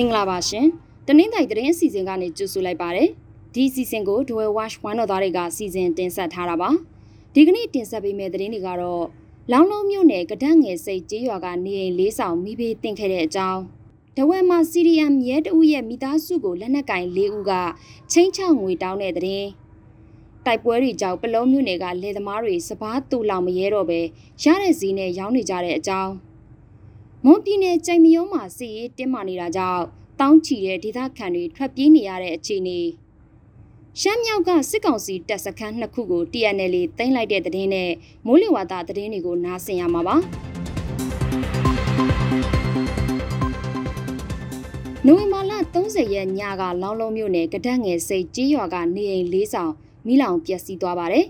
င်္ဂလာပါရှင်။တနင်္သာရီသတင်းအစီအစဉ်ကနေကြိုဆိုလိုက်ပါရစေ။ဒီအစီအစဉ်ကို Dual Watch ဝမ်းတော်သားတွေကစီစဉ်တင်ဆက်ထားတာပါ။ဒီကနေ့တင်ဆက်ပေးမယ့်သတင်းတွေကတော့လောင်းလုံးမြို့နယ်ကဒတ်ငယ်စိတ်ကျေးရွာကနေအိမ်လေးဆောင်မိဘေးတင်ခဲ့တဲ့အကြောင်းတဝက်မှာ CDM ရဲတဦးရဲ့မိသားစုကိုလက်နက်ကင်၄ဦးကချင်းချောက်ငွေတောင်းတဲ့သတင်းတိုက်ပွဲတွေကြောင့်ပလုံးမြို့နယ်ကလယ်သမားတွေစပားတူလောင်မရဲတော့ပဲရတဲ့ဈေးနဲ့ရောင်းနေကြတဲ့အကြောင်း မွန်ပြည်နယ်ကြိုင်မယုံမှာစီရေးတင်းမာနေတာကြောင့်တောင်းချီတဲ့ဒေသခံတွေထွက်ပြေးနေရတဲ့အခြေအနေရှမ်းမြောက်ကစစ်ကောင်စီတပ်စခန်းနှစ်ခုကို TNL တင်လိုက်တဲ့သတင်းနဲ့မိုးလေဝသသတင်းတွေကိုနားဆင်ရမှာပါနိုဝင်ဘာလ30ရက်ညကလောင်းလုံးမြို့နယ်ကဒတ်ငယ်စိတ်ကြီးရွာကနေအိမ်လေးဆောင်မိလောင်ပျက်စီးသွားပါတယ်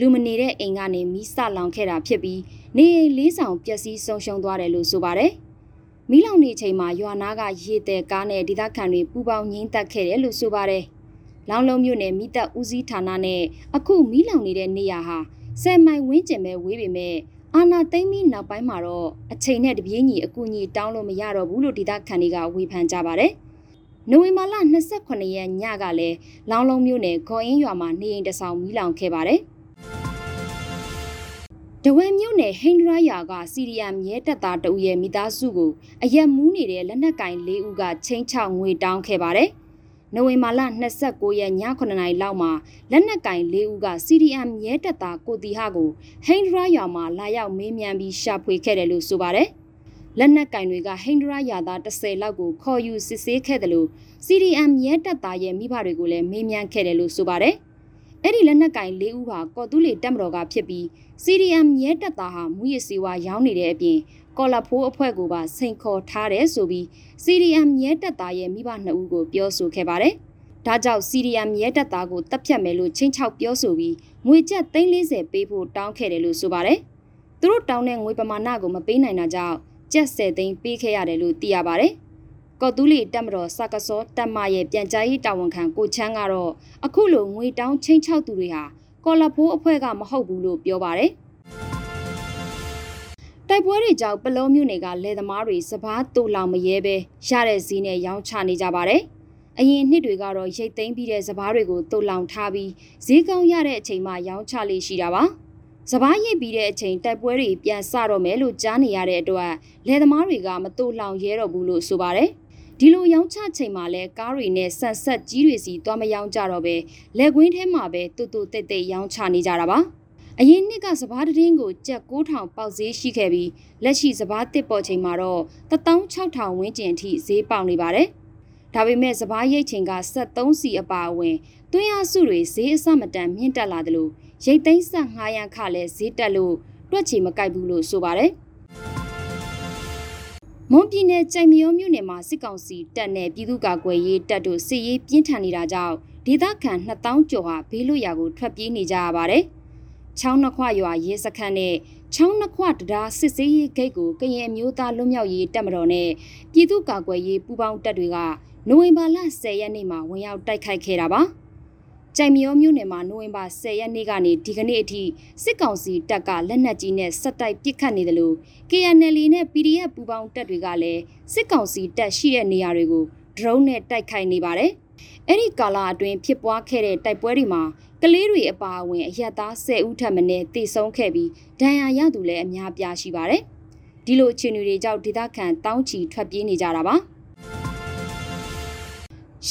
လူမနေတဲ့အိမ်ကနေမိစလောင်ခဲ့တာဖြစ်ပြီးနေအိမ်လေးဆောင်ပျက်စီးဆုံးရှုံးသွားတယ်လို့ဆိုပါတယ်။မီးလောင်နေချိန်မှာရွာနာကရေတဲကားနဲ့ဒေသခံတွေပူပေါင်းငိမ့်တက်ခဲ့တယ်လို့ဆိုပါတယ်။လောင်လုံးမြို့နယ်မိသက်ဦးစီးဌာနနဲ့အခုမီးလောင်နေတဲ့နေရာဟာဆယ်မိုင်ဝန်းကျင်ပဲဝေးပေမဲ့အာနာသိမ့်ပြီးနောက်ပိုင်းမှာတော့အချိန်နဲ့တပြေးညီအကူအညီတောင်းလို့မရတော့ဘူးလို့ဒေသခံတွေကဝေဖန်ကြပါတယ်။နိုဝင်ဘာလ28ရက်ညကလည်းလောင်လုံးမြို့နယ်ခေါ်အင်းရွာမှာနေအိမ်တဆောင်မီးလောင်ခဲ့ပါတယ်။ တဝဲမြို့နယ်ဟိန္ဒရာယာကစီရီယမ်ရဲတပ်သားတအုပ်ရဲ့မိသားစုကိုအရက်မူးနေတဲ့လက်နက်ကင်၄ဦးကချင်းချောက်ငွေတောင်းခဲ့ပါတယ်။နိုဝင်ဘာလ29ရက်ည9နာရီလောက်မှာလက်နက်ကင်၄ဦးကစီရီယမ်ရဲတပ်သားကိုတီဟာကိုဟိန္ဒရာယာမှာလာရောက်မေးမြန်းပြီးရှာဖွေခဲ့တယ်လို့ဆိုပါတယ်။လက်နက်ကင်တွေကဟိန္ဒရာယာသား10လောက်ကိုခေါ်ယူစစ်ဆေးခဲ့တယ်လို့ CDM ရဲတပ်သားရဲ့မိဘတွေကိုလည်းမေးမြန်းခဲ့တယ်လို့ဆိုပါတယ်။ အဲ့ဒီလက်နက်ကင်၄ဦးဟာကော်တူးလီတက်မတော်ကဖြစ်ပြီး CDM ရဲတပ်သားဟာမူရည်စီဝါရောင်းနေတဲ့အပြင်ကော်လာဖိုးအဖွဲ့ကိုပါစိန်ခေါ်ထားတယ်ဆိုပြီး CDM ရဲတပ်သားရဲ့မိဘနှစ်ဦးကိုပြောဆိုခဲ့ပါတယ်။ဒါကြောင့် CDM ရဲတပ်သားကိုတပ်ဖြတ်မယ်လို့ချင်းချောက်ပြောဆိုပြီးငွေကျပ်340ပေးဖို့တောင်းခဲ့တယ်လို့ဆိုပါတယ်။သူတို့တောင်းတဲ့ငွေပမာဏကိုမပေးနိုင်တာကြောင့်ကျပ်10သိန်းပေးခဲ့ရတယ်လို့သိရပါတယ်။ ကော်တူးလီတက်မတော်စကစောတက်မရဲ့ပြန်ကြားရေးတာဝန်ခံကိုချမ်းကတော့အခုလိုငွေတောင်းချင်းချောက်သူတွေဟာကော်လဖိုးအဖွဲ့ကမဟုတ်ဘူးလို့ပြောပါတယ်တိုက်ပွဲတွေကြောင့်ပလုံးမြို့နယ်ကလယ်သမားတွေစပားတူလောင်မရဲပဲရတဲ့ဈေးနဲ့ရောင်းချနေကြပါတယ်။အရင်နှစ်တွေကတော့ရိတ်သိမ်းပြီးတဲ့စပားတွေကိုတူလောင်ထားပြီးဈေးကောင်းရတဲ့အချိန်မှရောင်းချလေးရှိတာပါ။စပားရိတ်ပြီးတဲ့အချိန်တိုက်ပွဲတွေပြန်စတော့မယ်လို့ကြားနေရတဲ့အတွက်လယ်သမားတွေကမတူလောင်ရဲတော့ဘူးလို့ဆိုပါတယ်။ ဒီလိုရောင်းချချိန်မှာလဲကားတွေနဲ့ဆန်ဆက်ကြီးတွေစီသွားမရောင်းကြတော့ပဲလက်ကွင်းထဲမှာပဲတူတူတိတ်တိတ်ရောင်းချနေကြတာပါအရင်နှစ်ကစပားတင်းကိုကြက်9000ပေါက်ဈေးရှိခဲ့ပြီးလက်ရှိစပားတစ်ပေါ်ချိန်မှာတော့16000ဝန်းကျင်အထိဈေးပေါက်နေပါတယ်ဒါပေမဲ့စပားရိတ်ချိန်က73စီအပါအဝင်သွင်းအားစုတွေဈေးအဆမတန်မြင့်တက်လာတယ်လို့ရိတ်သိမ်းဆက်900ရန်ခလည်းဈေးတက်လို့တွက်ချေမကိုက်ဘူးလို့ဆိုပါတယ်။ မွန်ပြည်နယ်ကြိုင်မယောမြို့နယ်မှာစစ်ကောင်စီတပ်နဲ့ပြည်သူ့ကာကွယ်ရေးတပ်တို့စစ်ရေးပြင်းထန်နေတာကြောင့်ဒေသခံ2000ကျော်ဟာဘေးလွတ်ရာကိုထွက်ပြေးနေကြရပါတယ်။ချောင်းနှခွရွာရဲစခန်းနဲ့ချောင်းနှခွတရားစစ်စေးရေးဂိတ်ကိုကရင်မျိုးသားလွတ်မြောက်ရေးတပ်မတော်နဲ့ပြည်သူ့ကာကွယ်ရေးပူးပေါင်းတပ်တွေကနိုဝင်ဘာလ10ရက်နေ့မှာဝင်ရောက်တိုက်ခိုက်ခဲ့တာပါ။ ကြိုင်မြောမြို့နယ်မှာနိုဝင်ဘာ10ရက်နေ့ကနေဒီကနေ့အထိစစ်ကောင်စီတပ်ကလက်နက်ကြီးနဲ့စက်တိုက်ပစ်ခတ်နေတယ်လို့ KNL နဲ့ PDF ပူးပေါင်းတပ်တွေကလည်းစစ်ကောင်စီတပ်ရှိတဲ့နေရာတွေကို drone နဲ့တိုက်ခိုက်နေပါတယ်။အဲ့ဒီကာလအတွင်းဖြစ်ပွားခဲ့တဲ့တိုက်ပွဲတွေမှာကလေးတွေအပါအဝင်အရက်သား10ဦးထပ်မံနဲ့တေဆုံးခဲ့ပြီးဒဏ်ရာရသူလည်းအများပြားရှိပါတယ်။ဒီလိုအခြေအနေတွေကြောင့်ဒေသခံတောင်းချီထွက်ပြေးနေကြတာပါ။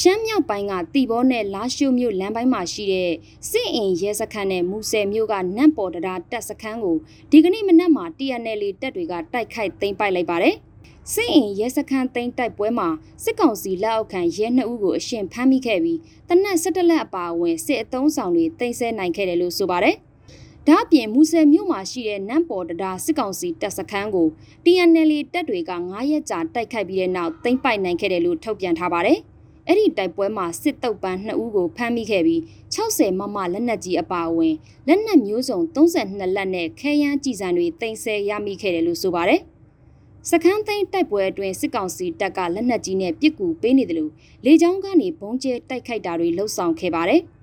ရှမ်းမြောက်ပိုင်းကတီဘောနဲ့လာရှိုမြို့လမ်းပိုင်းမှာရှိတဲ့စစ်အင်ရဲစခန်းနဲ့မူဆယ်မြို့ကနန့်ပေါ်တရားတပ်စခန်းကိုဒီကနေ့မနက်မှာ TNL တပ်တွေကတိုက်ခိုက်သိမ်းပိုက်လိုက်ပါတယ်။စစ်အင်ရဲစခန်းသိမ်းတိုက်ပွဲမှာစစ်ကောင်စီလက်အောက်ခံရဲနှစ်ဦးကိုအရှင်ဖမ်းမိခဲ့ပြီးတနက်၁၇လက်အပါအဝင်စစ်အုံဆောင်တွေသိမ်းဆည်းနိုင်ခဲ့တယ်လို့ဆိုပါတယ်။ဒါ့အပြင်မူဆယ်မြို့မှာရှိတဲ့နန့်ပေါ်တရားစစ်ကောင်စီတပ်စခန်းကို TNL တပ်တွေက9ရက်ကြာတိုက်ခိုက်ပြီးတဲ့နောက်သိမ်းပိုက်နိုင်ခဲ့တယ်လို့ထုတ်ပြန်ထားပါတယ်။ အဲ့ဒီတိုက်ပွဲမှာစစ်တုပ်ပန်း2ဦးကိုဖမ်းမိခဲ့ပြီး60မမလက်နက်ကြီးအပါအဝင်လက်နက်မျိုးစုံ32လက်နဲ့ခဲယမ်းကြည်စံတွေတင်ဆက်ရမိခဲ့တယ်လို့ဆိုပါတယ်။စခန်းသိမ်းတိုက်ပွဲအတွင်းစစ်ကောင်စီတပ်ကလက်နက်ကြီးနဲ့ပစ်ကူပေးနေတယ်လို့လေကြောင်းကနေဘုံကျဲတိုက်ခိုက်တာတွေလှုပ်ဆောင်ခဲ့ပါတယ်။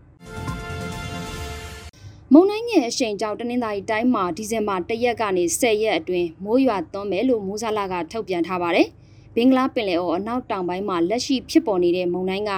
မုံနိုင်ငယ်အရှိန်ကြောင့်တနင်္သာရီတိုင်းမှာဒီဇင်ဘာ၁ရက်ကနေ10ရက်အတွင်းမိုးရွာသွန်းမယ်လို့မိုးဆလာကထုတ်ပြန်ထားပါတယ်။ ဘင်္ဂလားပင်လယ်အော်အနောက်တောင်ပိုင်းမှာလက်ရှိဖြစ်ပေါ်နေတဲ့မုန်တိုင်းက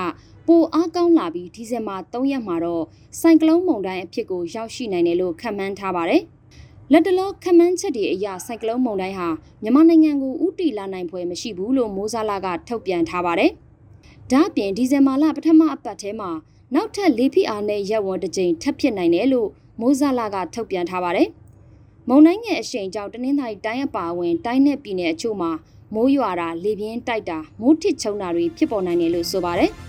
ပိုအားကောင်းလာပြီးဒီဇင်ဘာ3ရက်မှာတော့ဆိုင်ကလုန်းမုန်တိုင်းအဖြစ်ကိုရောက်ရှိနိုင်တယ်လို့ခန့်မှန်းထားပါတယ်။လက်တလောခန့်မှန်းချက်တွေအရဆိုင်ကလုန်းမုန်တိုင်းဟာမြန်မာနိုင်ငံကိုဥတီလာနိုင်ဖွယ်မရှိဘူးလို့မိုးဇာလာကထုတ်ပြန်ထားပါတယ်။ဒါ့အပြင်ဒီဇင်ဘာလပထမအပတ်ထဲမှာနောက်ထပ်လေးဖိအားနဲ့ရက်ဝန်းတစ်ကြိမ်ထပ်ဖြစ်နိုင်တယ်လို့မိုးဇာလာကထုတ်ပြန်ထားပါတယ်။မုန်တိုင်းငယ်အရှိန်ကြောင့်တနင်္သာရီတိုင်းအပါအဝင်တိုင်းနဲ့ပြည်နယ်အချို့မှာ မိုးရွာတာလေပြင်းတိုက်တာမိုးထစ်ချုံတာတွေဖြစ်ပေါ်နိုင်တယ်လို့ဆိုပါတယ်။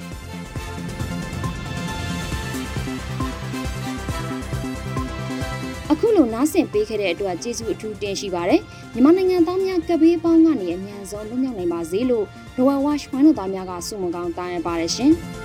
အခုလိုနားဆင်ပေးခဲ့တဲ့အတွက်ကျေးဇူးအထူးတင်ရှိပါတယ်။မြန်မာနိုင်ငံသားများကပ်ဘေးပေါင်းကနေအမြန်ဆုံးလွတ်မြောက်နိုင်ပါစေလို့ Royal Watch ဝိုင်းတော်သားများကဆုမွန်ကောင်းတောင်းရပါတယ်ရှင်။